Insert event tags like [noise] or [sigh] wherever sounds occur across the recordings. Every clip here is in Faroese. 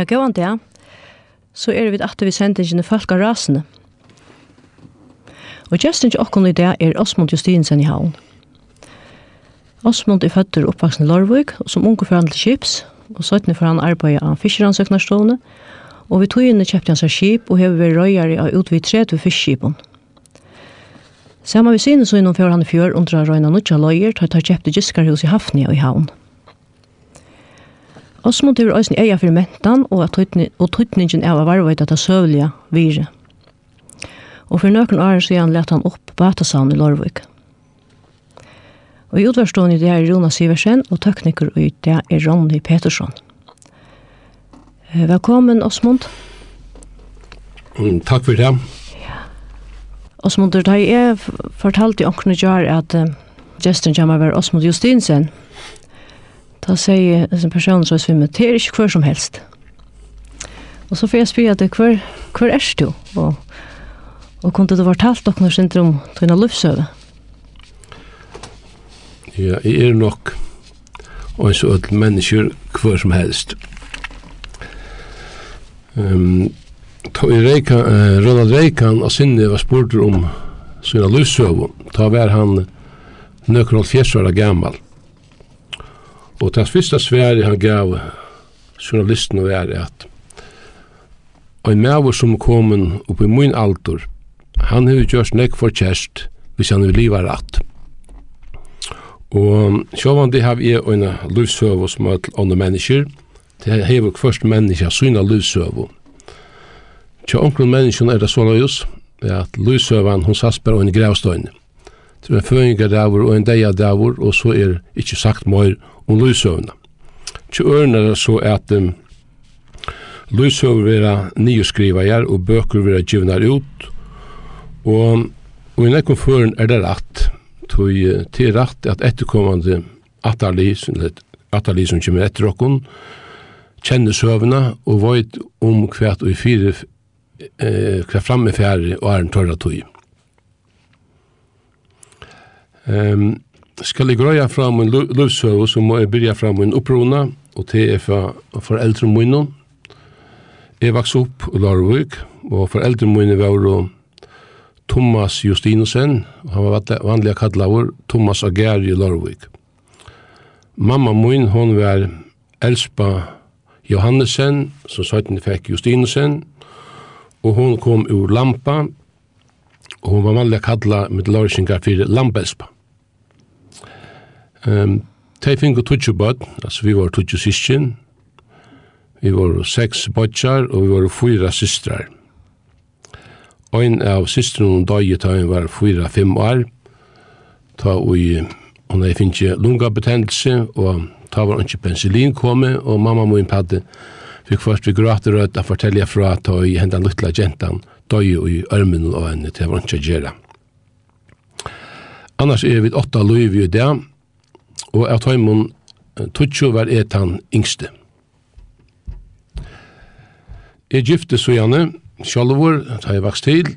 Ja, gåan det, så er vi at vi sender ikke folk av rasene. Og just ikke åkken i det er Osmond Justinsen i havn. Osmond er født og oppvaksen i Lorvøk, og som unge forhandlet til og så for han arbeidet av fiskeransøknarstående, og vi tog inn kjøpte hans skip og hever vært røyere av utvidt tredje fiskskipen. Samme vi synes så innom før han i fjør under å røyne nødja løyer, tar jeg kjøpte Giskarhus i Hafnia i havn. Osmond er også eia for mentan og, og tøytningen av at til søvlige vire. Og for nøkken år siden lette han opp Batasand i Lorvik. Og i utverstående det er Rona Siversen og tekniker og det er Ronny Petersson. Velkommen Osmond. Mm, takk for det. Ja. Osmond, da jeg fortalte i åkne gjør at uh, gesten kommer over Osmond Justinsen, Da sier en person som er svimmet, det er ikke hver som helst. Og så får jeg spyr at hver, hver er du? Og, og kunne du fortalt dere noe sindre om dine livsøve? Ja, jeg er nok og så sånn mennesker hver som helst. Um, ta i Reika, uh, Ronald Reikan og Sinne var spurt om sina livsøve. Ta var han nøkron fjersvara gammal. Og det første sværet han gav journalisten var at en maver som kom upp i min alder, han har gjort nekk for kjærst hvis han vil liva rett. Og sjåvandi det har vi en livsøve som er til andre mennesker. Det har vi først mennesker syna livsøve. Tja onkel menneskene er det sånn at livsøven hon sats bare en gravstøyne. Det er en føringer davur og en deia davur, og så er ikkje sagt mer om lysøvna. Til øren er det så at um, lysøvna vera nyskrivajar og bøker vera givna ut, og, og i nekken føren er det rett, tog til rett at etterkommande atali, atali som kommer etter okkon, kjenner søvna og veit om hva og i fire eh, hva framme fjerde og er en tørre tog. Um, skal jeg grøya fram en løvsøv, så må jeg byrja fram en opprona, og til jeg for foreldre mine. Jeg vaks opp i Larvik, og foreldre mine var Thomas Justinusen, og han var vanlig kallavur Thomas Ageri i Larvik. Mamma min, hon var Elspa Johannesen, som søyten fikk Justinusen, og hon kom ur Lampa, og hon var vanlig kalla med larsingar fyrir Lampelspa. Um, de fingu tutsi bad, altså vi var tutsi sistin. vi var seks bodjar, og vi var fyra systrar. Ein av systrun hun døg i var fyra-fem år, ta ui, hun hei finnje lungabetennelse, og ta var ikke penicillin komme, og mamma mo innpadde, fikk først vi gråter rødt å fortelle fra ta i hendan luttla jentan, døg i ørmen og henne til hva hun ikke gjerra. Annars er vi åtta løyvi i dag, og av tøymon Tutsjo var et han yngste. Jeg gifte så gjerne, sjalvor, da jeg vokst til,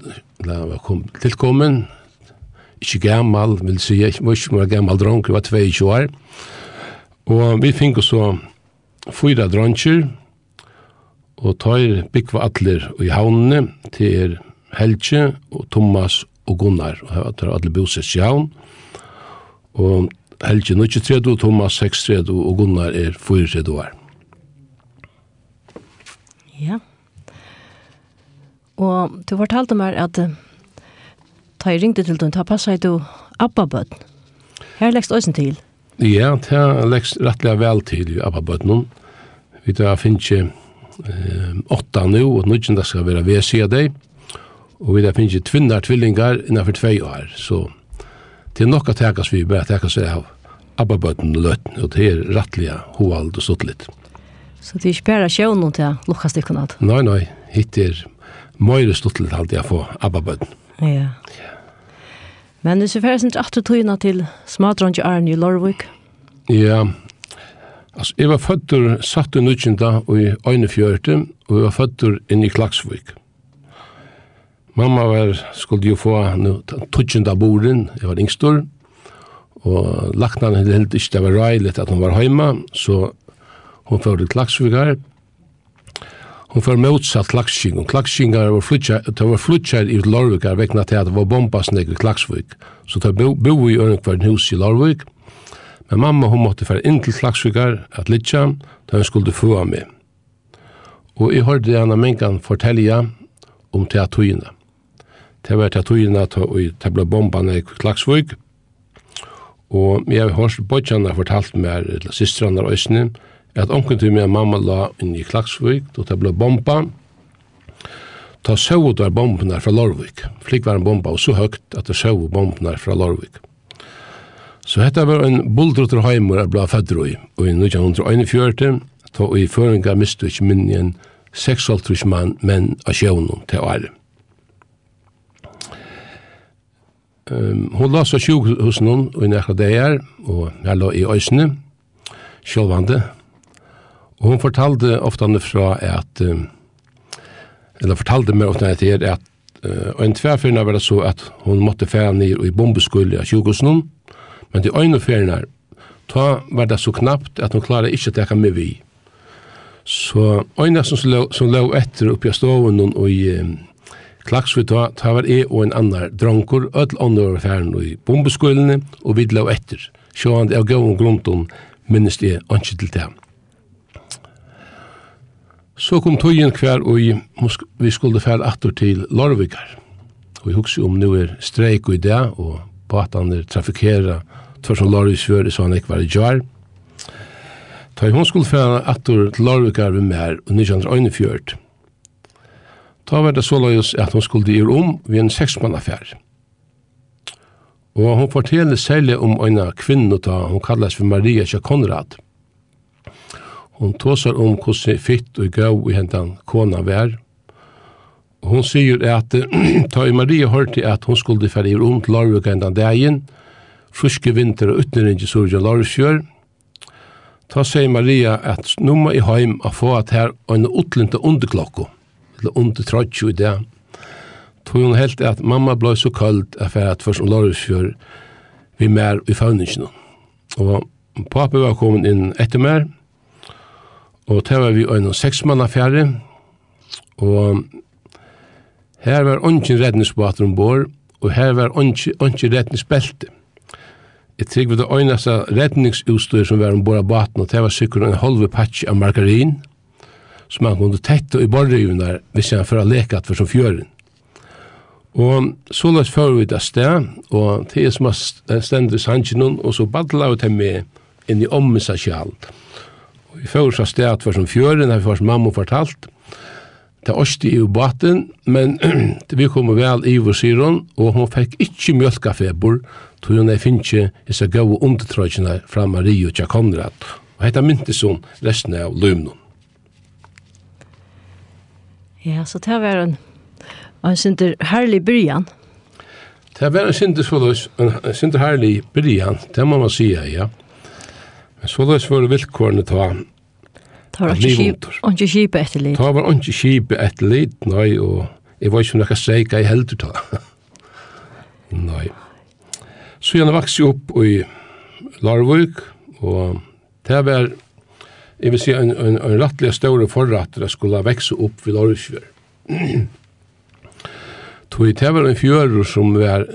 da jeg kom tilkommen, ikke gammal, vil si, jeg var ikke mer gammal dronk, jeg var 22 år, og vi fikk så fyra dronker, og tar byggva atler i havnene. Til Helge og Thomas og Gunnar, og jeg tar alle bosets i havn, og Helge 93, Thomas 63 og Gunnar er 34 år. Ja. Og du fortalte meg at da jeg ringte til den, da passet du Abba-bøtten. Her lekst også til. Ja, det ta lekst rettelig vel til i Abba-bøtten. Vi tar finnes ikke eh, åtta nå, og nå skal være ved siden av deg. Og vi tar finnes ikke tvinner tvillinger innenfor tvei år, så Det er nok å tekast vi bare tekast seg av abbabøtten og løtten, og det er rettelig hovald og suttlitt. Så det er ikke bare sjøen noe til lukkastikken? Nei, nei, hitt er møyre stuttlitt alltid jeg får abbabøtten. Ja. ja. Men du ser færre ikke alltid tøyene til smadrande Arne i Lorvik? Ja, altså jeg var født og satt i nødgjenda og i Øynefjørte, og jeg var født inn i Klagsvik. Mamma var, skulle jo få tutsjenda borden, jeg var yngstor, og laknan hadde helt ikke det var reilig at hun var heima, så hun får til klaksvigar. Hun får motsatt klaksing, og klakskingar var flytjar, det var flytjar i Lorvikar vekna til at det var bombasnek i Klaksvik, så det bo, bo i Ørnkvarn hus i Lorvik, men mamma hun måtte fære inn til klaksvigar at litja, da hun skulle få av meg. Og jeg hørte henne mengan fortelja om teatøyene. Det var til togene til å tabla bombene i Klagsvøk. Og jeg har hørt bodjene fortalt meg, eller systrene og øsene, at onken til min mamma la inn i Klagsvøk, og det ble bomba. Ta søv ut av bombene fra Lorvik. Flik var en bomba, og så høyt at det søv bombene fra Lorvik. Så dette var en buldrotter heimer jeg ble født i, og i 1941, ta i føringa mistet ikke minnen 6,5 mann menn av sjøvnum til året. Um, hun la seg sjuk hos noen i nekla dager, og jeg la i øysene, sjølvande. Og hun fortalte ofte fra at, um, eller fortalte meg ofte at, at uh, en tverfyrna var det så at hun måtte fære ned i bombeskulde av sjukhusen, men til øyne fyrna, ta var det så knapt at hun klarer ikke å teka med vi. Så øyne som, som lå etter oppi av stoven og i um, Klaks vi ta, ta var e og en annar dronkur, öll ånder var færen i bombeskuilene, og vi lau etter. Sjåan av gavun grunden minnest e anki til det. Så kom tøyen hver og vi skulle fære atter til Lorvikar. Og vi hugsi om nu er streik i dag, og batan er trafikera tvers om Lorviksfjør, så han ikke var i jar. Ta hun skulle fære atter til Lorvikar vi mer, og 1941 Da var det så løyes at hun skulle gjøre om ved en seksmannaffær. Og hun forteller særlig om en kvinne da hun kalles for Maria Kja Konrad. Hun tåser om hvordan fitt og gav i hendan kona vær. Og hun sier at [clears throat] da Maria hørte at hon skulle fære gjøre om til Larvik hentan dagen, fruske vinter og utneringe sorgen Larvikjør, Da sier Maria at nå må jeg hjem og få at her en utlente underklokko eller under trotju i det. Tog hun helt at mamma blei så kald at for at først om lorgsfjør vi mer i fauninsjonen. Og pappa var kommet inn etter mer, og det var vi en seksmann affære, og her var ungen redningsbåter ombord, og her var ungen redningsbelte. Jeg trygg var det øyneste redningsutstyr som var ombord av baten, og det var sikkert en halve patch av margarin, som han kunde tätta i borrrivnar hvis han för att leka för som fjören. Og så løs fører vi det sted, og det er som er stendet i sannsynun, og så badla vi til meg inn i omvisa kjalt. Og vi fører så sted at for som fjøren, har vi først mamma fortalt, det åste i baten, men vi kom vel i vår syron, og hun fikk ikke mjølkafeber, tog hun jeg finner ikke disse gode undertrøyene fra Marie og Tja Konrad. Og dette myntes hun resten av løvnum. Ja, så det var en, en synder herlig byrjan. Det var en synder en synder herlig byrjan, det må man si, ja. Men så løs var det vilkårene ta Det var ikke kjipe etter litt. Det var ikke kjipe etter litt, nei, og jeg [laughs] var ikke noe jeg kan jeg heldur ta. nei. Så jeg vokste opp i Larvøk, og det var jeg vil si, en, en, en rettelig større forratter skulle vekse opp ved Åresfjør. [clears throat] Tog det var en fjør som var,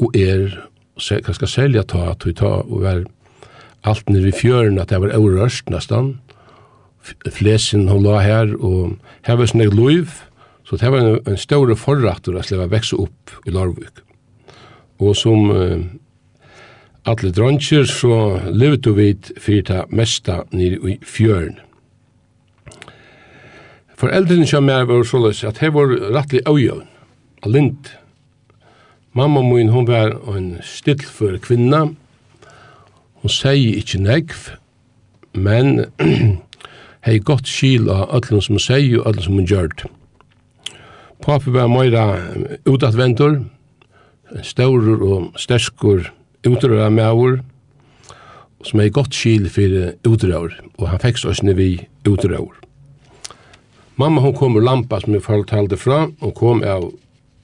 og er, ganske selja ta, tog ta, og var alt nere i fjøren, at det var overrørst nesten. Flesen hun la her, og her var sånn loiv, så det var en, en større forratter å slippe vekse opp i Larvik. Og som alle dronjer, så levde vi fyrir det mesta nere i fjøren. Foreldrene som jeg var såleis at jeg var rettelig avgjøvn, av lint. Mamma min, hun var en stillfør kvinna. Hun sier ikke negv, men [clears throat] hei gott skil av öllum som hun sier og öllum som hun gjørt. Papi var meira utadventur, staurur og sterskur utrøra maur, som er godt skil for utrøver, og han fikk oss ned vi utrøver. Mamma hon kom ur lampa som jeg fortalte fra, hon kom av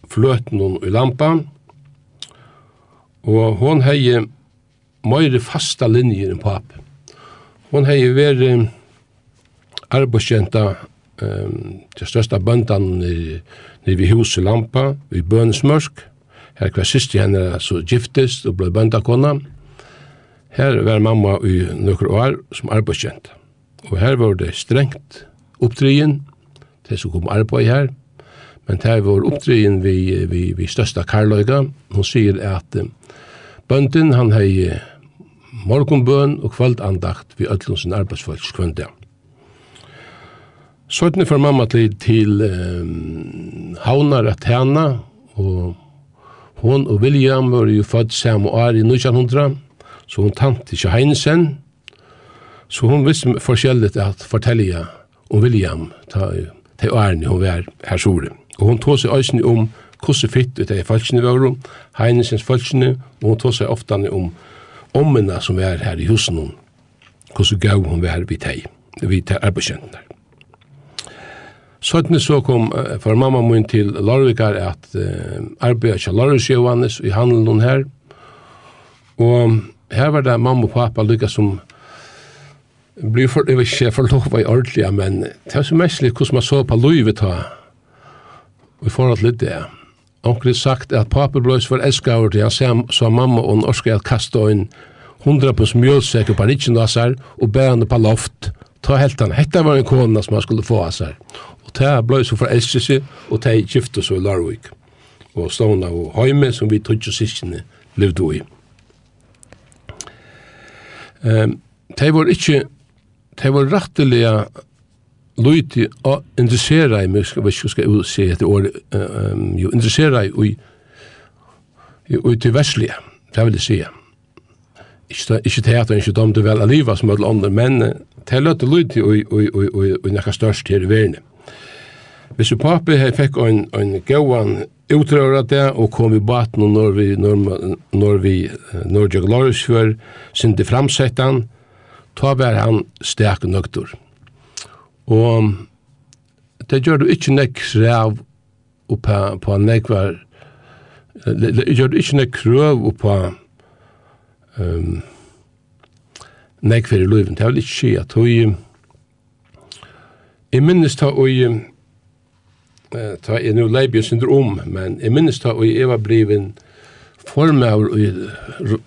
fløten hun i lampa, og hon hei møyre fasta linjer enn pap. Hon hei veri arbeidskjenta um, til største bøndan nere hus i lampa, i bønesmørsk, Her hver siste henne så giftist og blei bøndakonna. Her var mamma i nokre år som arbeidskjent. Og her var det strengt oppdryen, til som kom arbeid her. Men her var oppdryen vi, vi, vi størsta karløyga. Hun sier at bønden han hei morgonbøn og kvöldandakt vi öllum sin arbeidsfolks kvöndag. Sånne for mamma til, til um, havnar at hana og Hon og William var jo født samme år i 1900, så hun tante ikke Heinsen, så hun visste forskjellig at fortelle om William til årene hun var her sore. Og hun tog seg øyne om hvordan fitt ut av falskene var, Heinesens falskene, og hun tog seg ofte om ommene som var her i husen, hvordan gav hun var vidt her, vidt her arbeidskjentene. Sånn så kom uh, for mamma min til Larvikar at uh, arbeida til Larviksjøvannes i handelen her. Og her var det mamma og pappa lykka som blir for, jeg vet ikke, forlova i ordentlig, men det var så mestlig hvordan man så på livet da. Vi får forhold til det. Onkel sagt at pappa blei for elskaver til han sa mamma og norske orska at kasta inn hundra på smjølsek og panikken av seg og bæ henne på loft. Ta helt han. Hetta var en kona som han skulle få av seg ta blei så forelsket seg, og ta gifte så i Larvik. Og stående og heime som vi tog sikkene levde i. Um, det var ikke, det var rettelig løyti og interessera i, jeg vet ikke skal jeg si etter år, um, jo, interessera i, i, i til Vestlige, det vil jeg si. Ikke, ikke til at han ikke vel av livet som alle andre, men det løyti løyti og, og, og, og, og, og, og, og, og, og, og, Hvis papi hei fikk en, en gauan utrøra at det, og kom i baten og når vi, når, når vi, når jeg glorius for sindi framsettan, ta var han stek nøktor. Og det gjør du ikke nek krev oppa på nekvar, det, det gjør du ikke nek krøv oppa um, nekvar i løyven. Det er vel ikke skje at hun, jeg minnes ta og ta jeg nu leib syndrom, men jeg minnes ta og jeg var blivin formøver i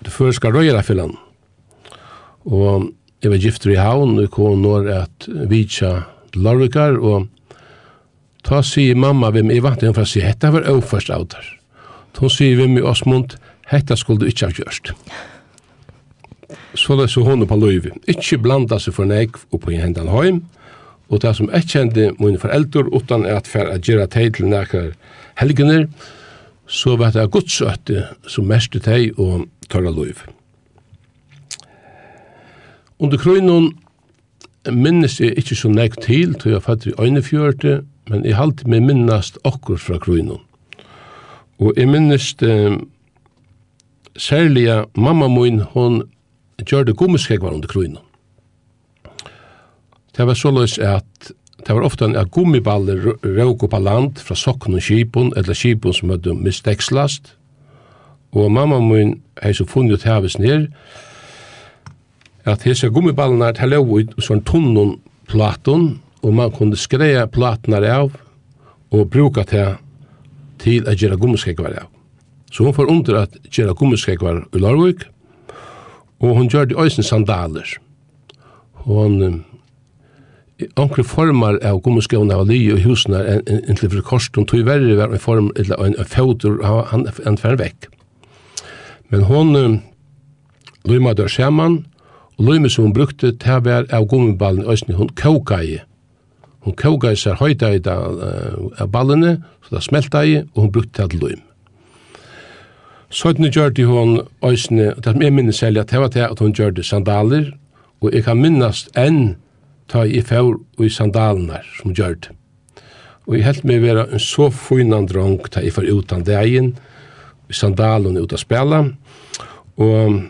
det første røyerafillan. Og jeg var gifter i havn, og kom når at vidtja larvikar, og ta sier mamma hvem jeg vant for å si, hetta var overførst av der. Ta sier hvem i Osmund, hetta skulle du ikke ha gjørst. Så det så hun på løyvi. Ikke blanda seg for nek oppe i hendan høym, og det som jeg kjente mine foreldre, utan at for å gjøre teg til nekker helgener, så var det godsøtte som mest teg og tørre lov. Under krøynen minnes jeg ikke så nek til, til jeg fatt i øynefjørte, men jeg halte meg minnast okkur fra krøynen. Og jeg minnes eh, særlig mamma min, hun gjør det gommerskegvar under krøynen. Det var såleis at det var ofta at gummiballer råk på land fra sokken og kipon, eller kipon som hadde mistekslast. Og mamma min hei så funnet ut heves ned, at hese gummiballene er til å ut og sånn tunnen platon, og man kunne skreia platene av, og bruka det til at gjøre gummiskekvar av. Så hun får under at gjøre gummiskekvar i Larvik, og hun gjør det øysen sandaler. Hun onkre formar av gummiskåna av lye og husene enn til for korsen, tog verre var en form, eller en, en fautor, han, han fer vekk. Men hon um, lyma dør saman, og lyma som hun brukte, til å være av gummiballen i Østene, hun koka i. Hun koka i seg høyta i da, uh, av ballene, så det smelta i, og hun brukte til lym. Søytene gjør det hun Østene, og det som jeg minnes særlig at det var til at hun gjør det sandaler, og jeg kan minnes enn ta i fær og i sandalenar som gjør det. Og jeg helt meg være en så fynan drong ta i fær utan degen, i sandalen ut av spela, og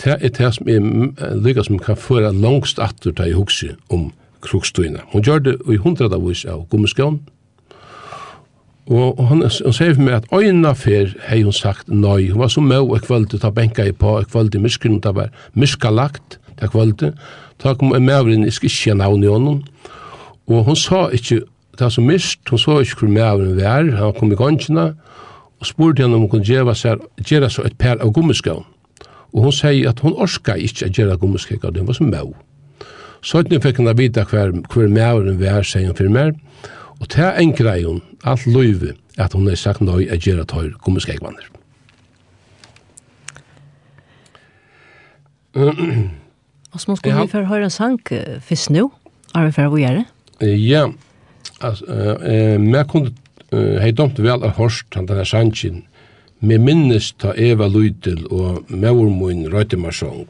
det er det som er lykka som kan føre langst atter ta i hugsi om krukstuina. Hun gjør det i hundradavis av gummiskån, Og han, han sier for meg at øyna fer hei hun sagt nøy. Hun var så møy og kvölde, ta benka i på, og kvölde i myskren, det var myskalagt, ta kvölde. Ta kom en mævren, jeg skal ikke navn i honom. Og hun sa ikke, det var så myst, hun sa ikke hvor mævren var, han kom i gongina, og spurte henne om hun kunne gjøre seg, gjøre seg et per av gummiskaun. Og hun sier at hun orska ikke å gjøre gummiskaun, det var så møy. Så hun fikk henne vite hver, hver mævren var, sier hun for meg, Og til en grei hun, alt løyve, at hun er sagt nøy at gjøre tøyr gommiskån. Og så skulle vi få høre en sang først nå? Er vi for å gjøre? Ja, altså, jeg kunne hei domt vel av hørst han denne sangen, med minnes ta Eva Lydel og Mauer Røytemarsong.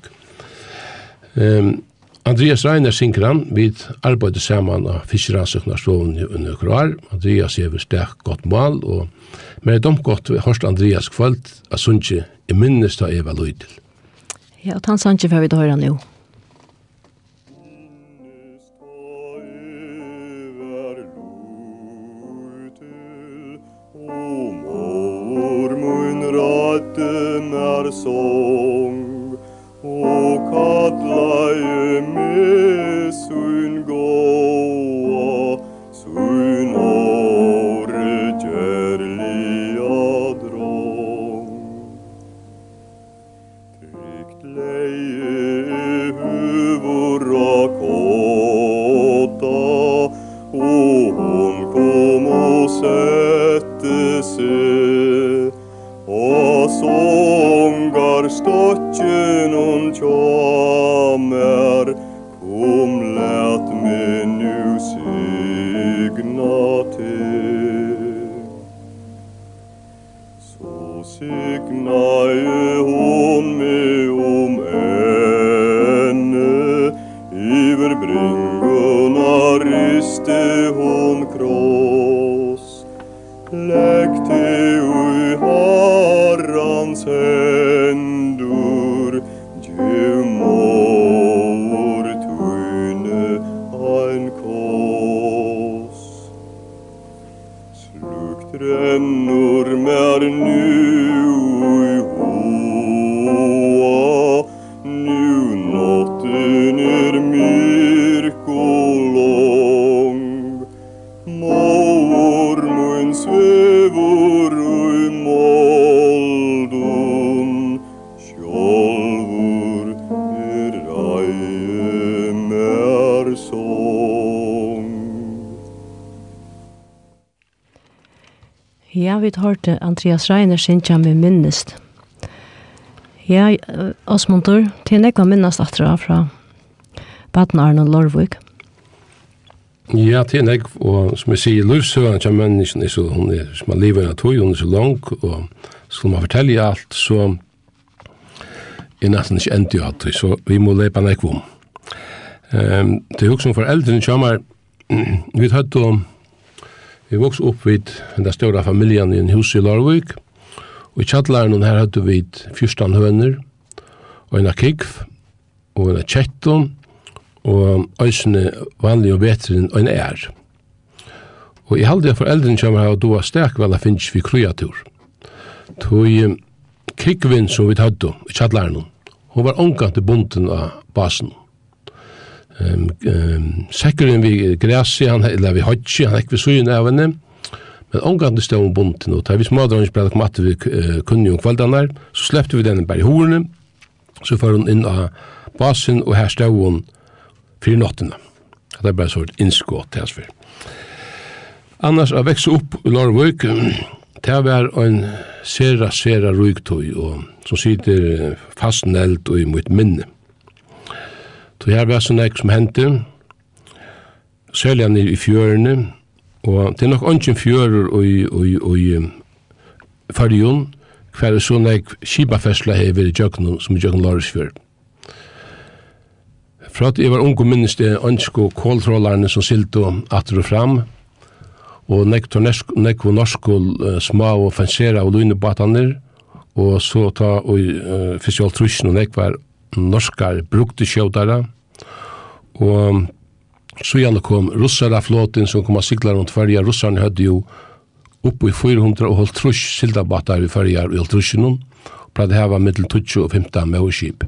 Um, Andreas Reiner Sinkran, vi arbeider sammen av fiskeransøknarsloven i under år. Andreas er sterk godt mål, og men er domt godt vi hørst Andreas kvalt, at sunnje er minnes da Eva Løydel. Ja, og han sunnje får vi da høyra nu. Er så vi hørte Andreas Reiner synkja med minnest. Ja, Osmundur, til nekva minnast atra fra Baden Arne Lorvik. Ja, til nekv, og som jeg sier, livsøvann kja menneskene, så hun er, som er livet av tog, hun er så lang, og skal man fortelle alt, så er nesten ikke endt jo alt, så vi må lepa nekv om. Um, det er jo som foreldrene kommer, vi tatt om, Vi vokste opp vid den stora familien i en hus i Larvik, og i kjallaren her hadde vi fyrstan høner, og en kikv, og en kjetton, og øysene vanlig og bedre enn en er. Og i halde foreldren kommer her og doa stek vel a finnes vi kreatur. Tog kikvin som vi hadde i kjallaren, hun var omgant i bunden av basen um, um, sekkuren vi græsi, han, eller vi hodsi, han ekk vi sugen av henne, men omgande stod om bunten, og da vi smadrarens ble kom at vi uh, kunni om kvaldanar, så slepte vi den bare i horene, så får hun inn av basen, og her stod hun fyrir nottena. Det er bare så et innskått til hans fyrir. Annars, å vekse opp i Lorvøk, det var en sera, sera røyktøy, og som sitter fastnelt og i mitt minne. Så her var sånn ek som hendte, særlig han i fjørene, og det er nok ønsken fjører og i, og i, og i fargen, hver er sånn ek kibafestla hever i Jøknum, som i Jøknum Larsfjør. Fra at jeg var ung og minnes det ønske og kåltrålarne som silto atter og fram, og nek nek og norsk og små og fansera og lune bataner, og så ta og uh, fysioltrusjen og nek var norskar brukte skjøtare, og så gjerne kom russara flåten som kom av sigla rundt fyrja, russarne hadde jo oppe i 400 og holdt trusk sildabatar i fyrja og holdt trusjennom, og pleide heva mittel 20 og 15 med skip.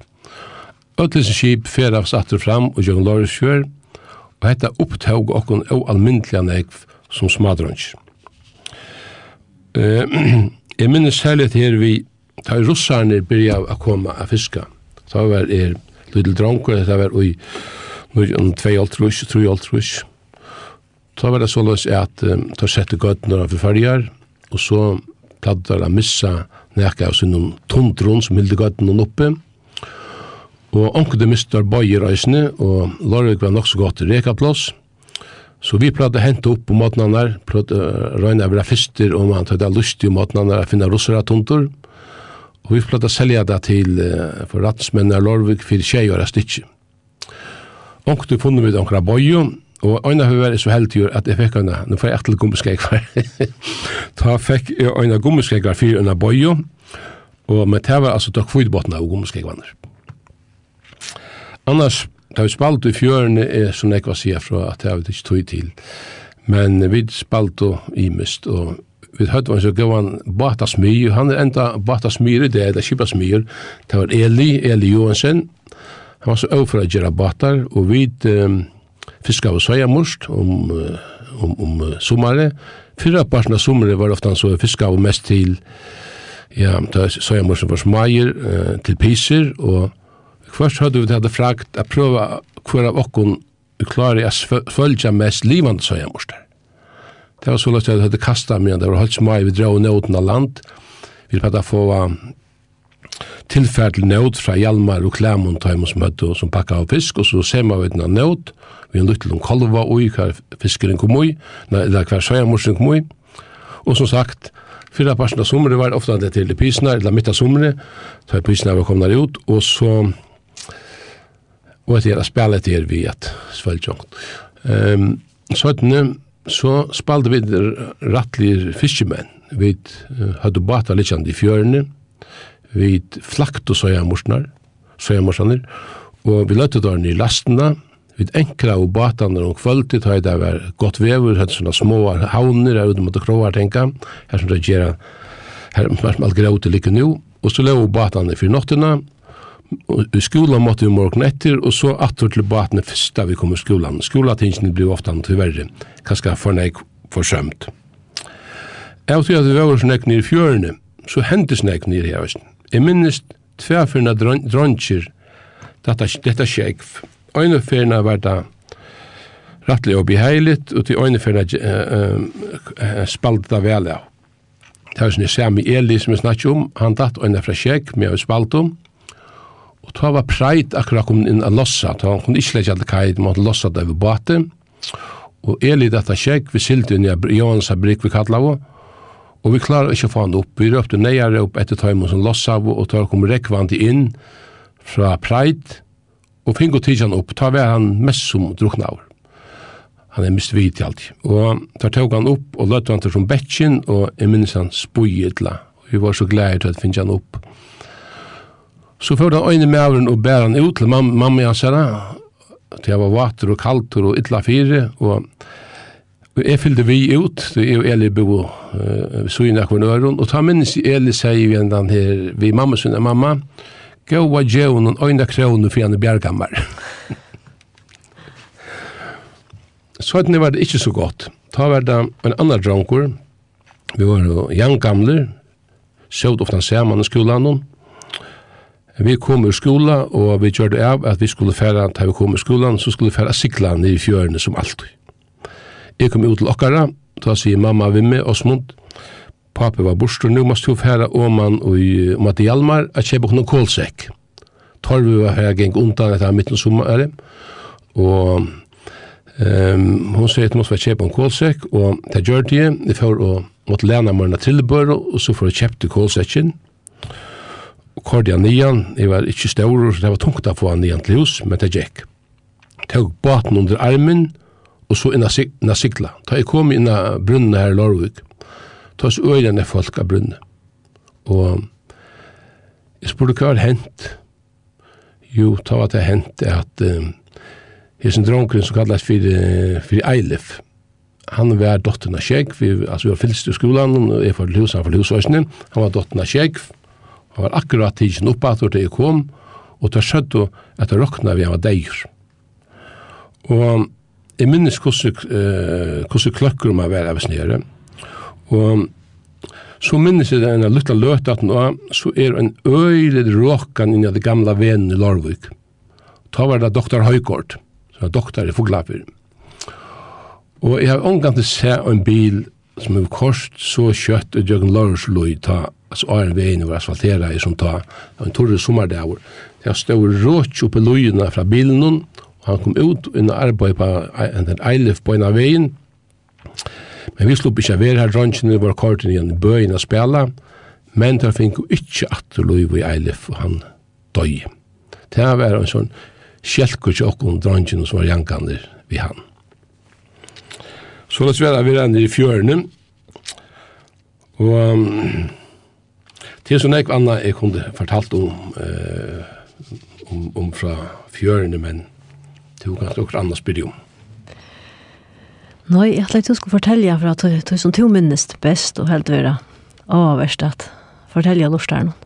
Øtlese skip feravs atter fram og gjør Loris fjør, og hetta opptog okkon og almyndelig negv som smadrunns. Eh, [clears throat] jeg minnes herlighet her vi, da russarne byrja å komme av fiska, Da var er lydel Dronko, det var ui nur um tvei altrus, tru altrus. Da var det så løs at um, da sette gøttene av forferdier, og så plattar a missa nekka av sin tundrun som hildi gøttene oppe. Og anker mistar bøyer reisene, og Lorvik var nok så godt rekaplås. Så vi prøvde å hente opp på måten han der, prøvde å røyne av fister om han tøyde lustig om måten han der, finne russere tuntor. Og vi skulle selja det til uh, for rattsmenn av Lorvik for tjejer og stitje. Ongt du funnet med onkra bojo, og øyna høy var så heldig at jeg fikk øyna, nå får jeg etter gummeskegvar. Da fikk jeg øyna gummeskegvar fyrir øyna bojo, og med det var altså takk kvudbottna av gummeskegvanner. Annars, da vi spalt i fjørene, er som jeg var sier fra at jeg vet ikke tog til, men vi spalt i mist, og vi hørte han så gav han Bata Smyr, han er enda Bata Smyr i det, det er kipasmyr, det var Eli, Eli Johansen, han var så overfor å gjøre batar, og vi um, fiska av søyamurst om, om, om sommare, fyrra parten av sommare var ofte han så fiska av mest til, ja, søyamursten var smager, uh, til piser, og først hadde vi det hadde frakt, å prøve hver av okken klare å følge mest livande søyamurster. Det var så lagt at jeg hadde kastet meg, det var helt smai, vi drar nøyden av land, vi hadde få tilfærd til nøyd fra Hjalmar og Klemon, ta som møtte som pakka av fisk, og så ser man ved en nøyd, vi har lyttet om kolva og hver fiskeren kom i, eller hver søyamorsen kom i, og som sagt, Fyra parten av sommeren var ofta det til pysene, eller mitt av sommeren, så er pysene var kommet ut, og så og det her spillet her vi at svelgjøngt. Um, så er så spalte vi rattlige fiskemenn. Vi hadde bata litt i fjørene, vi flakt og søyamorsner, søyamorsner, og vi løtte der i lastene, vi enkla og bata når om kvalitet, da det var godt vever, hadde sånne små havner, ute mot kroar, tenka, her som det gjør, her som alt greit til lykke nå, og så lå batene for nåttene, i skolan måtte vi morgen etter, og så atter til batene først da vi kom i skolan. Skolatingene blir ofte til verre, kanskje for nek forsømt. Jeg tror at vi var snakk nere i fjørene, så hendte snakk nere i høysen. Jeg minnes tverfyrna dronjer, dette, dette sjekv. Øynefyrna var da rattelig og beheiligt, og til øynefyrna uh, uh, spalte da vel av. Det er sånn jeg ser med Eli som jeg snakker om, han datt øyne fra sjekv med å spalt om, Og ta var preit akkurat kom inn a lossa, ta han kunne ikke lekkja til kaj, man måtte lossa det over bate. Og Eli dette kjekk, vi silte inn i Johans abrik vi kallar av, og vi klarar ikke å få han opp. Vi røpte neier opp etter tøymon som lossa av, og ta kom rekvandi inn fra preit, og fingo tidsjan opp, ta var han mest som drukna av. Han er mist vidt i alt. Og ta tåg han opp, og løtte han til som betsjen, og jeg minnes han spoi. Vi var så glad til at finnes han opp. Og Så får han øyne med og bærer han ut til mam mamma hans herre, til jeg var vater og kalter og ytla fire, og jeg fyllde vi ut, det er jo Eli bo uh, søgne akkur øren, og ta minnes Eli sier vi enn den her, vi mamma sønne mamma, gå og djevn og øyne kroner for henne bjergammer. så at det var det ikke så godt. Ta var det en annan dronker, vi var jo gamler, sjøvd ofte sammen i skolen, og Vi kom ur skola, og vi gjør det av at vi skulle færa, da vi kom ur skolan, så skulle vi færa sikla ned i fjørene som alltid. Jeg kom ut til okkara, da sier mamma vi med Osmund, papi var borster, nu måste vi færa Åman og i Matti Hjalmar, at kjøpe noen kålsekk. Torvi var her geng undan etter midten sommaren, og Um, hon sier at hun var kjøpe en kålsekk, og det gjør det. vi får å måtte lena meg en og så får jeg kjøpte kålsekken kordi han nian, jeg var ikke stor, så det var tungt å få han nian til hus, men det gikk. Tog baten under armen, og så inna, inna sigla. Da jeg kom inna brunnen her i Lorvik, ta oss øyene folk av brunnen. Og jeg spurte hva har hent. Jo, da var det hent at um, hesen dronken som kallas fyrir, fyrir Eilif, han var dottern av Kjegv, altså vi var fylst i skolan, og jeg var til hus, han var til han var dottern av Kjegv, Han var akkurat tidsen oppe at det kom, og det skjødde at det råkna vi han var deir. Og jeg minnes hvordan, eh, hvordan kløkker man var av snere. Og så minnes jeg denne lukta løte at nå, så er en øylig råkan inn i det gamla venen i Larvik. Ta var det doktor Høygård, som er doktor i Foglafyr. Og jeg har omgang til å se en bil som er kost så kjøtt og djøkken Lorsløy ta, altså åren veien var asfaltera i som ta, en torre sommerdagur. Det stod rått oppe løyene fra bilen, og han kom ut og arbeid på en eilif på en av veien, Men vi slupp ikke være her, rønnsjene var korten igjen i bøyen å spela, men der fikk ikke at lov i Eilif, og han døy. Det var en sånn kjelkur til okken rønnsjene som var jankande vi han. Så la oss være vi renner i fjørene. Og um, til sånn jeg anna jeg kunne fortalt om, uh, om, om fra fjørene, men det var kanskje også annet spyrir om. Nei, jeg tror du skulle fortelle for at du som to minnest best og helt være avverst at fortelle lortstjernen.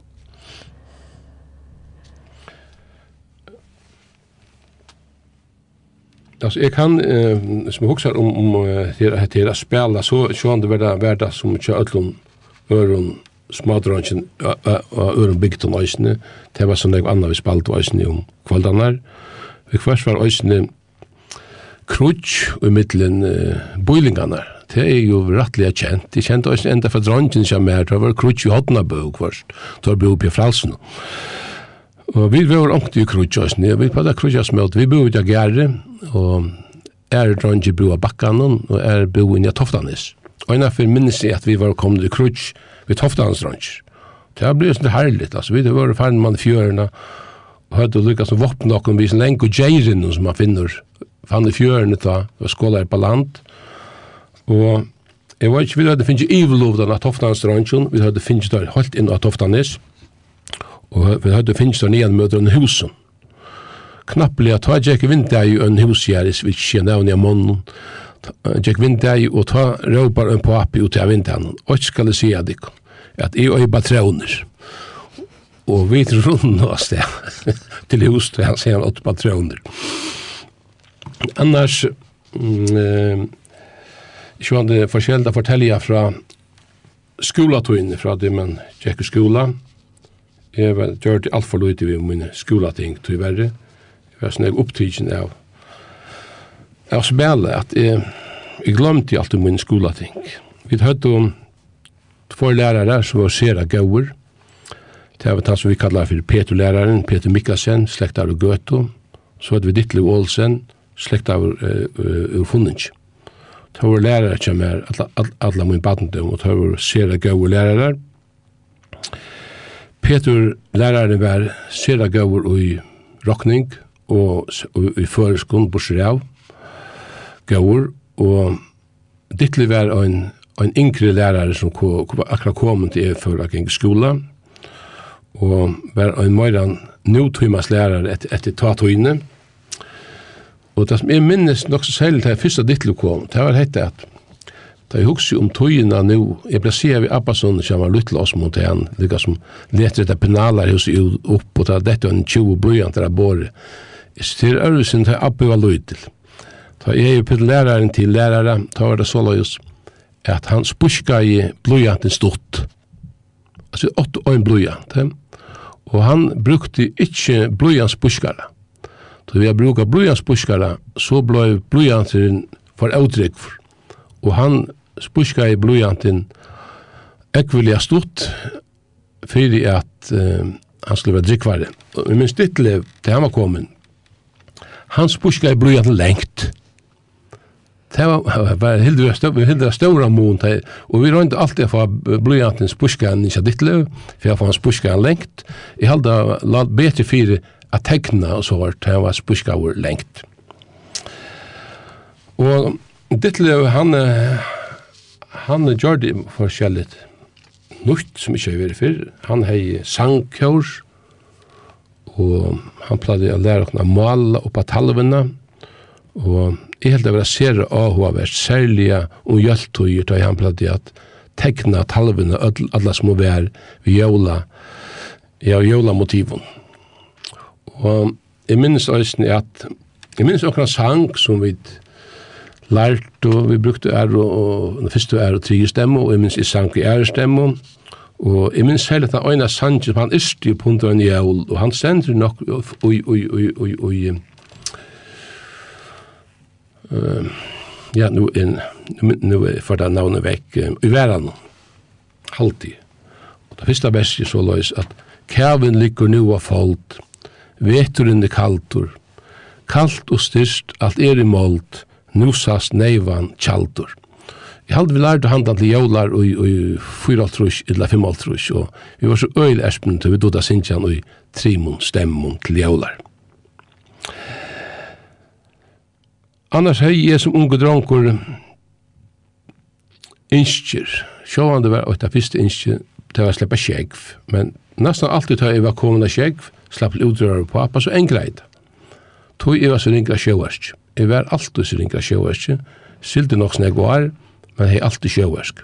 Alltså jag kan eh, som huxar om om det här det spela så så han det vara värda som kör öllum öron smadranchen öron bigt om isen det var sån där andra vi spalt var isen om kvaldanar vi kvarst var isen krutch i mitten eh, boilingarna det är ju rättliga känt det kände isen ända för dranchen som är det var krutch i hotna bög först då blev på fralsen Og vi var ångt i krutjøsene, jeg vil prate krutjøsmelt. Vi bor ut av Gjære, og er dronje bo av Bakkanen, og er bo inn i Toftanis. Og en av affir minnes jeg at vi var kommet i krutj ved Toftanis dronje. Det har blivit sånn herligt, altså. Vi var ferdig med fjørene, og hadde lykket som våpen noen som lenge og gjeirinn som man finner. Fann i fjørene da, og skåla på land. Og jeg var ikke, vi hadde finnet i ivelov av Toftanis dronje, vi hadde finnet der holdt inn av Toftanis og vi hadde finnst der nian møter en husen. Knappelig at ta Jack Vindai og en husgjerris, vi kjenner av nye månen, Jack Vindai og ta råpar en papi ut av vindan, og ikke skal [laughs] jeg si at jeg at jeg er patroner. Og vi rundt oss [laughs] det, til hus til han sier han åtte patroner. Annars, mm, ikke var det forskjellig å fortelle fra skolatøyene, fra det man tjekker skolan, Jeg var, gjort alt for lite ved mine skolating, tog jeg verre. Jeg var sånn opptidsen av, av spille, at jeg, jeg glemte alltid mine skolating. Vi hadde om två lærere som var sera gauer. Det var han som vi kallar for Peter-læreren, Peter Mikkelsen, slektar og Gøto. Så hadde vi Ditlev Olsen, slekt av uh, Funnitj. Det var lærere som er alle mine badendom, og det var sera gauer lærere. Peter læraren var sera gaur i rokning og i føreskund borser av gaur og dittlig var en, en yngre lærare som ko, ko, akkurat kom til jeg før jeg gikk skola og var en møyran nødtøymas lærare et, etter tatøyne og det som jeg minnes nok så særlig det første dittlig kom. Det var hette at Da jeg husker om tøyina nu, jeg ble sier vi Abbasson som var lyttel oss mot han, lykka som leter etter penalar hos jo opp og ta dette en 20 bøyant der båre. Til øvelsen til Abbe var lyttel. Da jeg er på læreren til lærere, da var det så løs at han spuska i bløyanten stort. Altså åtte og en bløyant. Og han brukte ikke bløyant spuskare. Da vi har brukt bløyant spuskare, så blei bløyanteren for avdrekk for. Og han spuska i blujantin ekvilja stort fyrir at uh, han skulle være drikkvare. Og minst ytterlig til han var kommet, han spuska i blujantin lengt. Det var, var hildra, stå, hildra ståra mån, og vi røynte alltid for blujantin spuska i ikke dittlev, for jeg får han spuska han lengt. Jeg halda la bedre fyrir at tegna og så var det var spuska lengt. Og Ditlev, han, han gjør det forskjellig nytt som ikke har vært før. Han har sangkjør, og han pleide å lære å male opp av talvene, og jeg helt over å se av hva vært særlig og hjelptøyer til han pleide at tekna talvene, alle små vær, vi jævla, ja, jævla motiven. Og jeg minnes også at, jeg minnes okra sang som vi lært, og vi brukte er og, og den første er og tredje stemme, og jeg minns jeg sang i ære stemme, og jeg minns heller at den øyne sang som han yrste på hundra en jævl, og han sender nok, oi, oi, oi, oi, oi, Uh, ja, nu er, nu er for det navnet vekk, um, i verden, halvtid. Og det første verset så løs at Kæven ligger nu av fold, veturen er kaltur, kalt og styrst, alt er i målt, nu nusast neivan tjaldur. Jeg halde vi lærte handla til jævlar og i 4,5 eller 5,5 og vi var så øyla erspen til vi doda sinjan og i trimon stemmon til jævlar. Annars hei jeg som unge dronkur innskjer. Sjåvande var åtta fyrste innskjer til å sleppa skjegv, men nesten alltid tar jeg var kommende skjegv, slapp til på appa, så en greit. Tog jeg var så ringa sjøvarsk. Jeg var alltid så ringa sjøverske, sildi nok snakk var, men hei alltid sjøversk.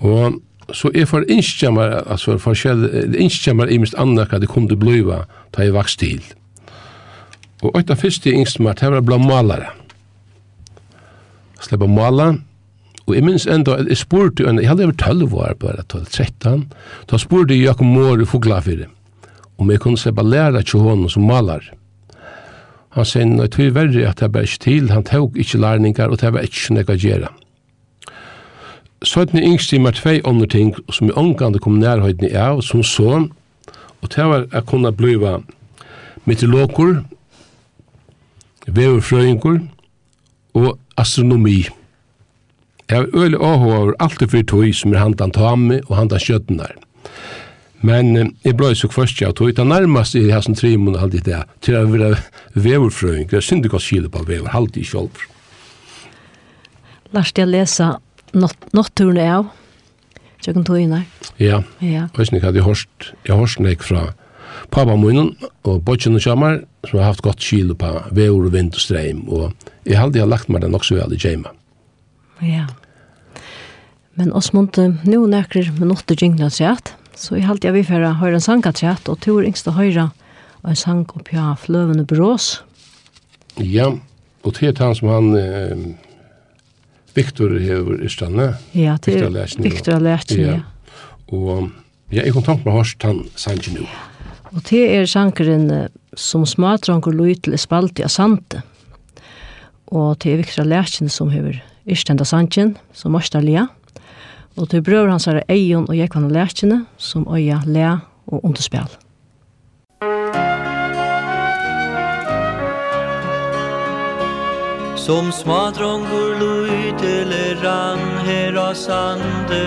Og så er for innskjemmer, altså for forskjell, innskjemmer i minst anna hva det kunne bliva, ta jeg vaks til. Og etter første innskjemmer, det var bla malare. Sleppa mala, og jeg minns enda, jeg spurte, jeg hadde over 12 år bare, 12-13, da spurte jeg Jakob Måre i Foglafyrir, om jeg kunne sleppa læra til honom som malar. Han sier, nei, tog verre at det var ikke til, han tog ikke lærningar, og det var ikke nekka gjerra. Søytene yngst i mer tvei andre ting, som i omgående kom nærhøyden i av, som så, og det var at kunne bliva meteorologer, veverfrøyngur og astronomi. Jeg har øyelig åhå over alt det fyrir tog som er handan tame og handan skjøttenar. Men eh, jeg blei så kvart jeg tog, utan nærmast i hans tre måneder halde det til å være veverfrøyng, det er synd godt skille på vever, halde kjolv. Lars, jeg lesa Notturen er av, tjøkken tog inn her. Ja, ja. og jeg hadde hørt, jeg hørt nek fra pappa munnen, og bodgen og kjammer, som har haft godt skille på vever og vind og streim, og jeg halde jeg lagt meg den også vel i kjema. Ja. Men Osmund, nå nekker minutter jinglet seg at, Så jeg halte jeg vi for å høre en sangatrett, og tur yngste høre en sang opp ja, fløvende brås. Ja, og til han som han, eh, Victor hever i stedet. Ja, til Victor Lertsen, ja. ja. Og ja, jeg kom tanke med hørst han sangen nå. Og til er sangeren som smadranker lov til spalte av sante. Og til Victor Lerchen som hever i stedet sangen, som Marstalia. Ja Og til brøver hans er Eion og Jekvann og Lærkjene, som øya le og Underspjall. Som smadrongur lujtele rann her av sande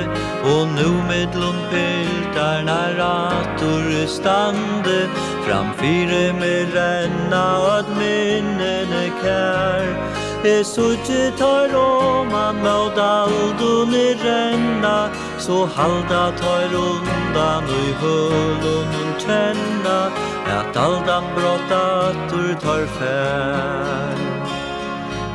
Og nu medlom piltarna rator stande Framfyre med renna og at minnene kær Esuci aldun i renna. Så halda tar undan tayrundan ui hulunun kjenna. At aldan bråta atur tar fær.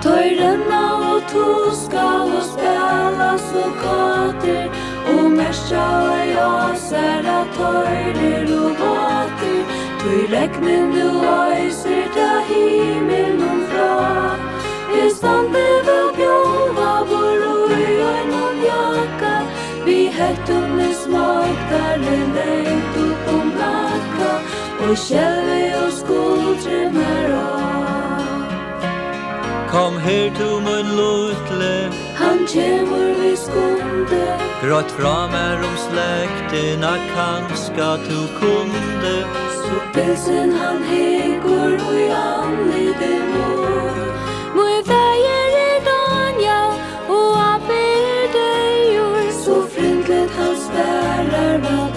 Tøyrenna og tuska og spela så kater. Og merska og jasera tøyrer og vater Tøy regnen du øyser ta himmelen fra. Vi stande vel bjóva vor og i øynon jakka. Vi hettum ni smaktar i lengt upp om nakka. Og kjelvi og skuldre mer Kom her to mun lutle Han kjemur vi skunde. Grått fra mer om slektina kanska tu kunde. Så pilsen han hegur og i anlide mor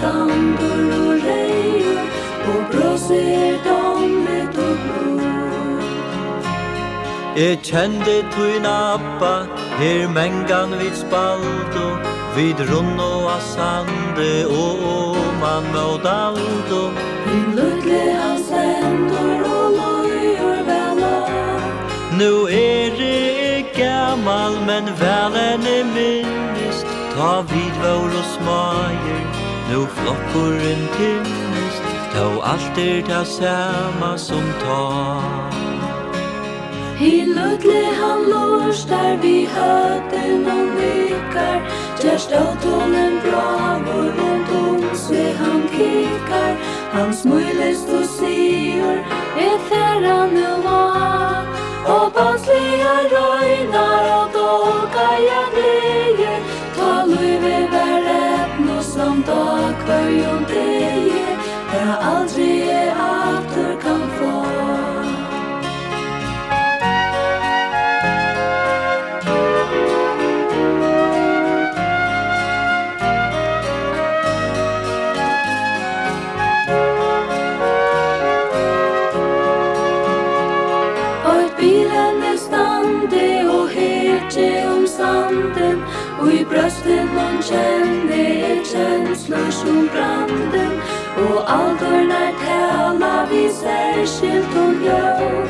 dampur och rejor och blåser dom ett och blod. Jeg kjente tyn appa her mengan vid spalto vid runno av sande Og man mot alto Min lutle hans sender Og lojor väl Nu er det gammal men vel enn är minnist Ta vid vår og smager Nu flokkurin tinnist Tau alt er ta sama som ta Hi lødle han lors vi høtten og vikar av tonen bravor rundt om sve han kikar Han smulest og sier Er færa nu var Og bansliga røynar og dolka jeg blir dag kvarjon deje Her aldri er atur kan få. Stande og hete om sanden Og i brøsten man kjensler som branden. Og aldor nær tävla vi særskilt om björn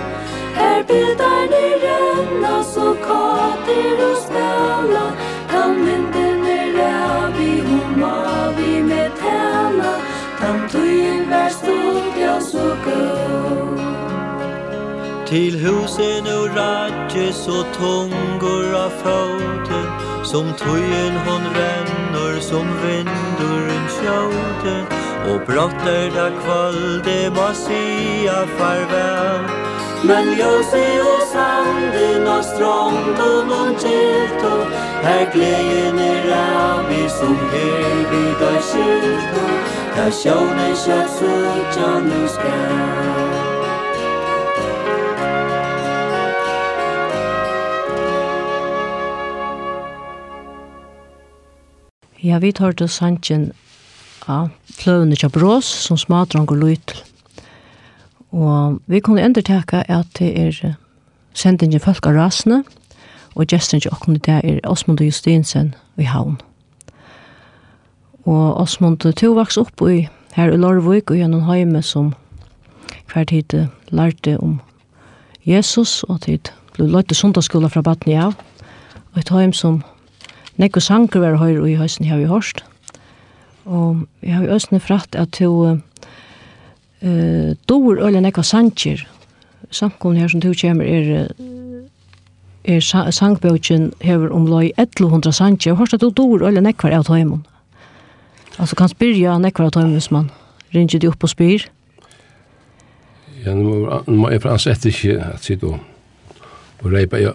Her bildar ni rønna så kater og spela Tandvinden är rävi och mavi med täla Tandtujen vær stod ja så god Til husen og radjes så tungur av foten. Som tujen hon rävi som vinduren sjåte Og brått da kvalde må sia farvel. Men ljøse og sanden og strånden og kjelto Her gleden er av i som her vid av kjelto Der sjåne kjøtt så tja nu skal Ja, vi tar til sannsyn av fløvende til brås, som smadrong og lytel. Og vi kunne enderteke at det er sendingen folk av rasene, og gesten til åkken det er Osmund og Justinsen i havn. Og Osmund to vaks opp i, her i Lorvøk og gjennom heime som hver tid lærte om Jesus, og tid ble løyte sundagsskola fra Batnia, og et heim som nekko sanker var høyre i høysen her vi Horst. Og jeg har jo østene fratt at to uh, dår øyne nekko sanker. Samkomne her som to kommer er er sangbøkjen hever om loj 1100 sanker. Jeg har hørt at du dår øyne nekko er av tøymon. Altså kan spyrja nekko er av tøymon hvis man ringer de opp og spyr. Ja, nu må jeg for ansett ikke at sitte og reipa Ja,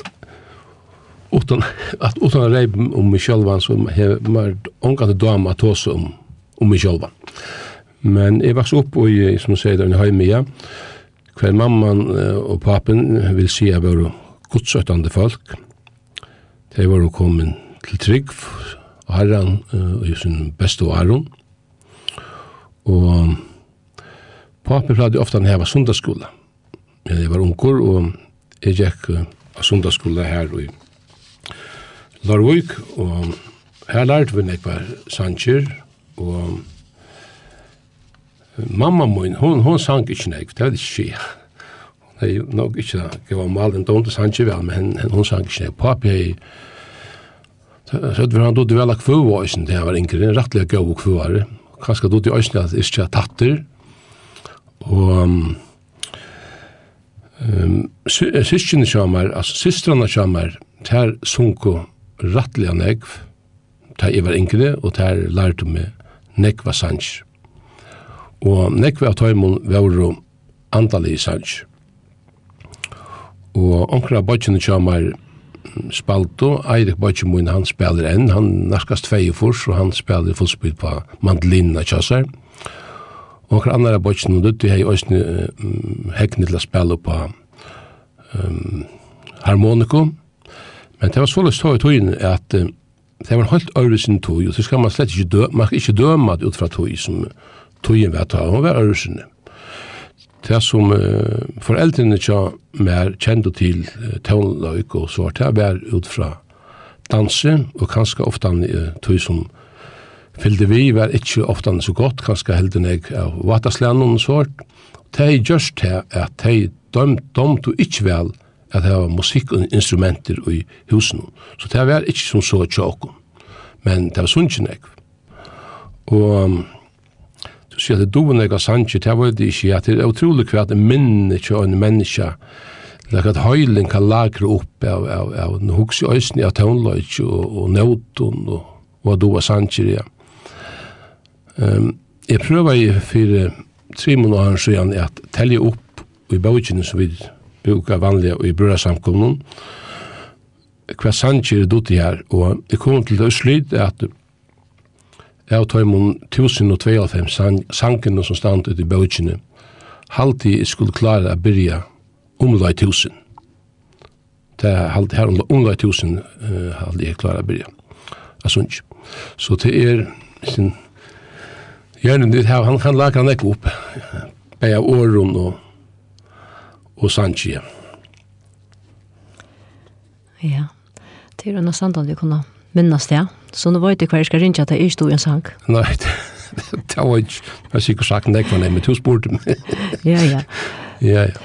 utan att utan att rejba om mig själva som har mer ångat dam att ta sig om om mig själva. Men jag vaks upp och jag, som säger där i Hajmia kvar mamman och papen vill se att våra godsötande folk. De var kommet til Trygg og Herren uh, i sin beste og Aron. Og papen pleide ofte han heva sundagsskola. Jeg var unger og jeg gikk uh, av sundagsskola her og i Larvik, og her lærte vi nekva sanger, og mamma min, hon, hon sang ikke nekva, det var ikke skje. Hun er nok ikke, jeg var malen, da hun sang ikke vel, men hon sang ikke nekva. Papi, hei, så var han dodde vel av kvøva øysen til var yngre, en rettelig gav og kvøvare. Kanskje dodde øysen at jeg ikke tatter, og... Um, syskene kommer, altså systrene kommer, ter sunko rattliga negv, ta jeg var yngre, og der lærte meg negva sanj. Og negva av tøymon var andalig sanj. Og onkra bøtjene kjamar spalto, Eirik bøtjene min, han spiller enn, han narkast fei furs, og han spiller fullspill på mandlinna kjassar. Og onkra andre bøtjene dutti hei òsne um, hekni til a spille på um, harmoniko, Men det var så løst i tøyen at uh, det var en helt øyresin tog, og så skal man slett ikke døma, man skal ikke døma det ut fra tog som tøyen var tøy, og var øyresin. Det som uh, foreldrene tja mer kjente til uh, tøynløyk og så var det var ut fra danse, og kanskje ofte uh, tog som fylde vi var ikke ofte så godt, kanskje helden jeg av vataslænen og så. Det er just det at de dømte ikke vel at det var musikk og instrumenter i husen. Så det var ikke som så tjåk, men det var sunnkje nekv. Og du sier at det doen ega sannsje, det var det ikke, at det er utrolig hva at minne ikke en menneska, Lek at høylen kan lagre opp av, av, av en hugs i øysni av tøvnløyts og, og nøyton, og, og du var sannsjer, ja. Um, jeg prøver i for tre måneder siden at telje opp i bøkene som vi bruka vanliga i brødsamkommunen. Hva sanger er dutt i her, og jeg kom til det slid at jeg tar imot 1092 sang, sangene som stand ut i bøkene, halvtid jeg skulle klare å byrja omlai tusen. Det er halvtid her omlai tusen uh, halvtid jeg klare å byrja. Jeg Så det er sin gjerne nytt her, han kan lage han ikke opp, bare åren og og Sanchie. Ja, det er jo noe sant at vi kunne minnes det, så nå vet jeg hva jeg skal ringe at jeg ikke stod i en sang. Nei, det var ikke, jeg har sikkert sagt det, men du spurte meg. [laughs] ja, ja. [laughs] Ja, ja.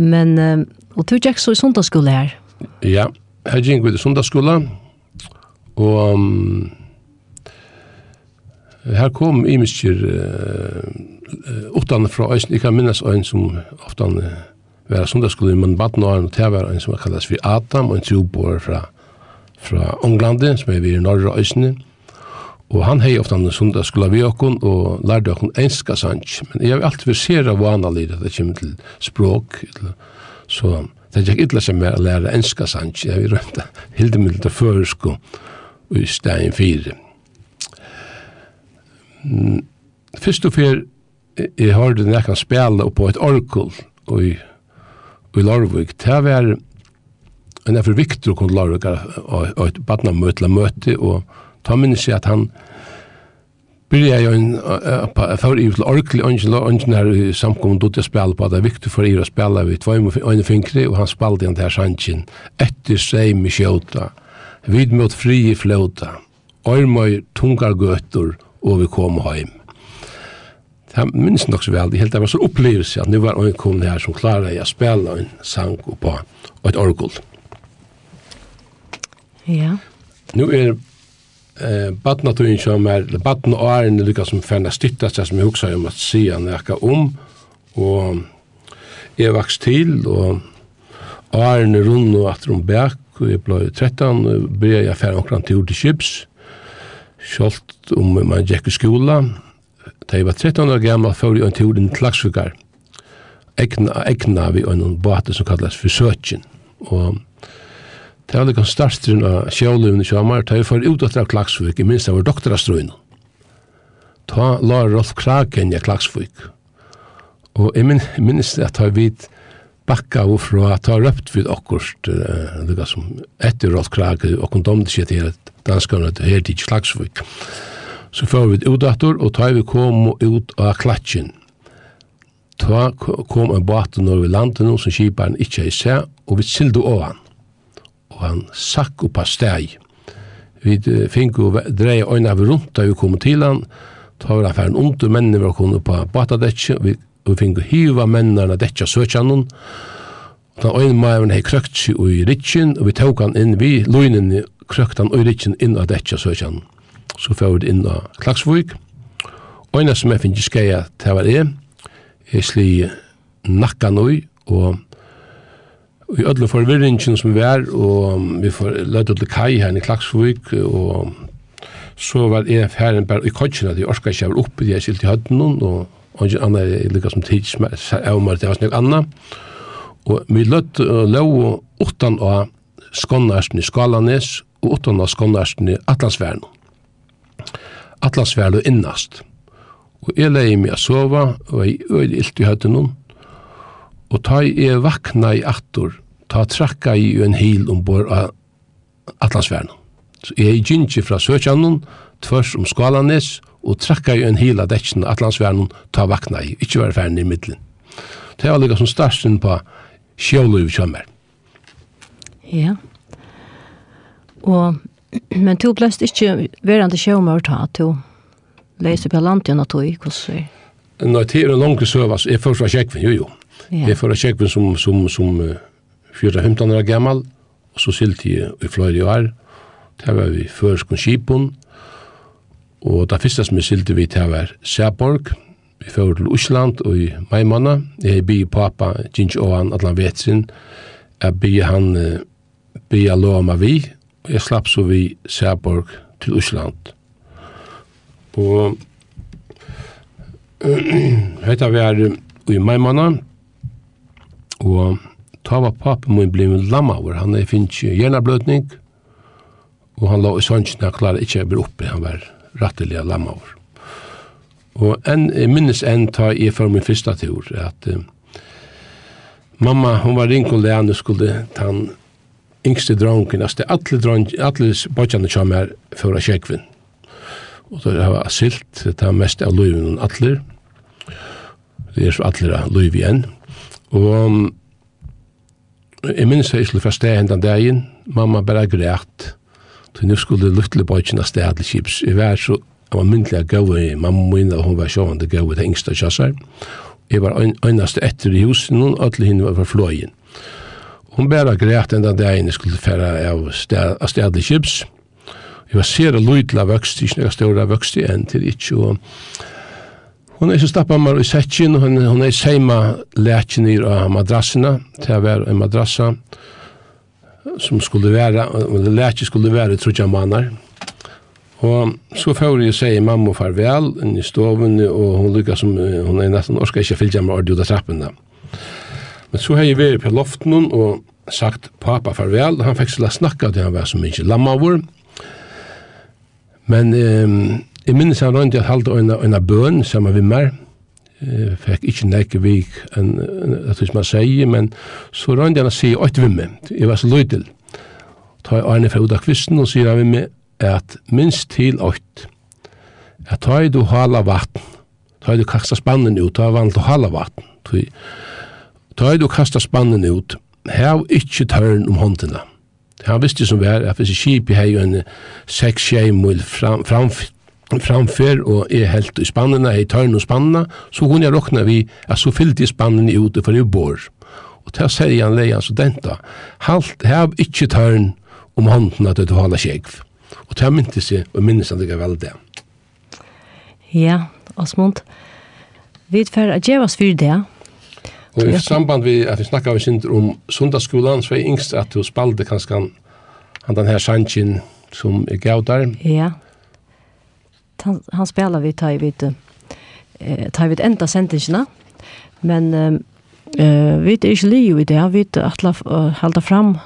Men, og du gikk så i sundagsskole her? Ja, jeg gikk i sundagsskole, og um, her kom i imisker uh, utan fra Øysten, jeg kan minnes Øysen som ofte uh, var sundagsskolen, men baden og det var en som kallas for Adam, og en trobor fra, fra Ånglande, som er vi i Norra Øysene. Og han hei ofta en sundagsskola vi okkon, og lærde okkon enska sanj. Men jeg vil alltid av vana at det kommer til språk, så det er ikke ytla som er å lære enska sanj. Jeg vil rømta hildemiddel til føresko i stein 4. Fyrst og fyr, jeg hørte nekkan spela på et orkul, og i i Larvik, det var en er for Viktor kom til Larvik og et badna møte, og ta minnes jeg at han byrja jo en for i til Orkli, ungen her samkom dot jeg spela på, det er Viktor for i å spela vi tvoi med øyne fingre, og han spalte den der sanchen etter seg mi kjøta, vid mot fri flóta fløta, ormøy tungar gøttur og vi kom heim. Det minns nok så vel, det helt det var så opplevelse at nu var en kone her som klarer jeg å spille en sang på et orgel. Ja. Nu er eh, badnatøyen som er, eller badn og æren er lykka som færna styttast det som jeg hugsa om at sia nekka om, og jeg vaks til, og æren er rund og atter om bæk, og jeg blei 13, og ble jeg færre omkran til til kips, Sjolt om man gikk i skolan, Da jeg var 13 år gammel, før jeg en tur inn til Laksvikar. Egna, egna vi en båte som kallas for Søtjen. Og det var liksom startstrøn av sjåløvene sjåmar, da jeg var ut av Klaksvik, i minst av vår doktorastrøyne. Ta la Rolf Kraken i Klaksvik. Og jeg min, minst at jeg vidt bakka og fra at ta røpt vid okkurst, uh, liksom, etter Rolf Kraken, og kondomte seg til danskarna til her til Klagsvik. Og Så får vi ut dator, og tar vi kom ut av klatsjen. Ta kom en båten over landen, som kjiparen ikke er i seg, og vi sildo av han. Og han sakk opp av steg. Vi fink og dreie øyne av rundt da vi kom til han, ta var affæren ondt, mennene var kom på båtadetje, vi, vi fink og hiva mennene detja og Den ene maven hei krøkt seg i ritjen, og vi tok han inn vi, løgnen krøkt han i ritjen inn av dette søkjannen så får vi inn av Klagsvøk. Øyne som jeg finner skreia til hva det er, er sli nakkanøy, og i ødle forvirringen som vi er, og vi får lød til kai her i Klagsvøk, og så var jeg ferdig bare i kodgjene, at jeg orket ikke var oppe, jeg skilte i høtten, og og ikke annet er lykka som tids, jeg var det var snakk anna, og vi lød lov utan av skånarsten i Skalanes, og utan av skånarsten i Atlasverden atlasverlu innast. Og jeg leie meg a sova, og jeg øyde ilt i høytenon, og ta jeg vakna i attor, ta trakka i en hil ombord av atlasverlu. Så jeg gynnsi fra søkjanon, tvers om skalanes, og trakka i en hil av dekken atlasverlu, ta vakna i, ikkje var ferdig i middelen. Det var lika som starsten på sjålu i kjømmer. Ja. Og [clears throat] men du blest ikke verande sjømør ta, du leser på landet og tog, hvordan er Nei, det er en lang søv, altså, jeg først var kjekkvinn, jo jo. Jeg først var kjekven som, som, som 4-15 år gammal, og så silt jeg i fløyre år. Det var vi først førskon skipon, og det første som jeg silt vi, til var Sæborg, vi fører til Osland og i Maimanna. Jeg bi pappa, Gjinsjåan, at han vet sin. jeg bi han, bi jeg meg vi, og jeg slapp så vi Sæborg til Osland. Og [clears throat] hetta er i Maimana, og ta var pappa min blei min lammaver, han er finnst hjernabløtning, og han la i sannsyn, han klarer ikke å bli oppe, han var rattelig lammaver. Og en, jeg minnes en ta i for min første tur, at uh, mamma, hun var ringt og lærne skulle ta yngste dronken, altså alle dronken, alle bodjane kommer for å kjekvinn. Og det var asilt, det er mest av løyven og atler. Det er så atler av løyv igjen. Og jeg minns jeg skulle første hendan dagen, mamma bare græt, så nå skulle luftle bodjane sted til kips. Jeg var så, jeg var myndelig gav i mamma min, og hun var sjående gav i det yngste kjassar. Jeg var øynast etter i husen, og alle henne var fra fløyen. Og hun bæra greit enda dagen jeg skulle færa av, stedlig kjips. Jeg var ser og lydla vøkst, ikke noe større vøkst i enn til ikke. Og hon er så stappa mar i setjen, hon, hon er seima leken i madrassina, til å være en madrassa som skulle være, leken skulle være trutja mannar. Og så får jeg seg mamma farvel inn i stoven, og hun lykker som, hun er nesten orska ikke fylgja med ordi ut av trappene. Men så har jeg vært på loften og sagt pappa farvel. Han fikk slik snakka til han var så mye lammavur. Men um, jeg minnes han rundt i at halde øyne, øyne bøn sammen med meg. Jeg fikk ikke nekke vik enn det som man sier, men så rundt han å si åtte vimme. Jeg var så løydel. Ta jeg Arne fra Uda Kvisten og sier han vimme at minst til åtte. At ta du hala vatten. Ta du kaksa spannen ut, ta jeg vann til hala vatten. Ta Ta du kasta spannen ut, hev ikkje tørn om håndina. Han visste som vær, at hvis skip i hei en 6-6 mil fram, fram, framfer og er helt i spannene, hei tørn og spannene, så kunne jeg råkna vi at så fyllte spannene ut for i bor. Og til sier han leian studenta, halt, hev ikkje tørn om håndina til du hala kjegv. Og til han mynte seg, og minnes han det vel det. Ja, Osmund, vi er ferdig å gjøre oss for det, Og i samband vi, at vi snakka vi sindur om sundagsskolan, så er yngst at du spalde kanskje han, han den her sannsyn som er gav der. Ja. Han, han spelar vi tar vi eh, tar vi enda sendingsina, men eh, vi er ikke li i det, vi er atla halda fram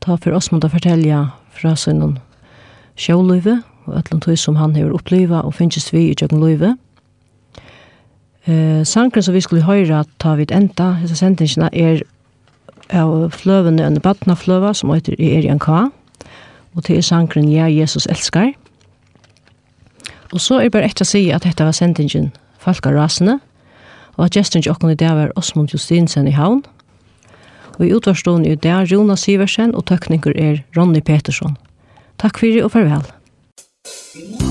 ta for oss mot å fortelle fra sin sjåløyve, og et eller annet som han har opplivet og finnes vi i Jøgnløyve. Mm Eh, sankren som vi skulle høyra ta vid enda, hessa sendingsina, er av fløvene under Batnafløva, som heter Erian K. Og til sankren Ja, Jesus elskar. Og så er bare etter å si at dette var sendingen Falka Rasene, og at gesten til åkken i dag var Osmund Justinsen i havn. Og i utvarstående i dag Jonas Siversen, og tøkninger er Ronny Petersson. Takk fyrir og farvel. Takk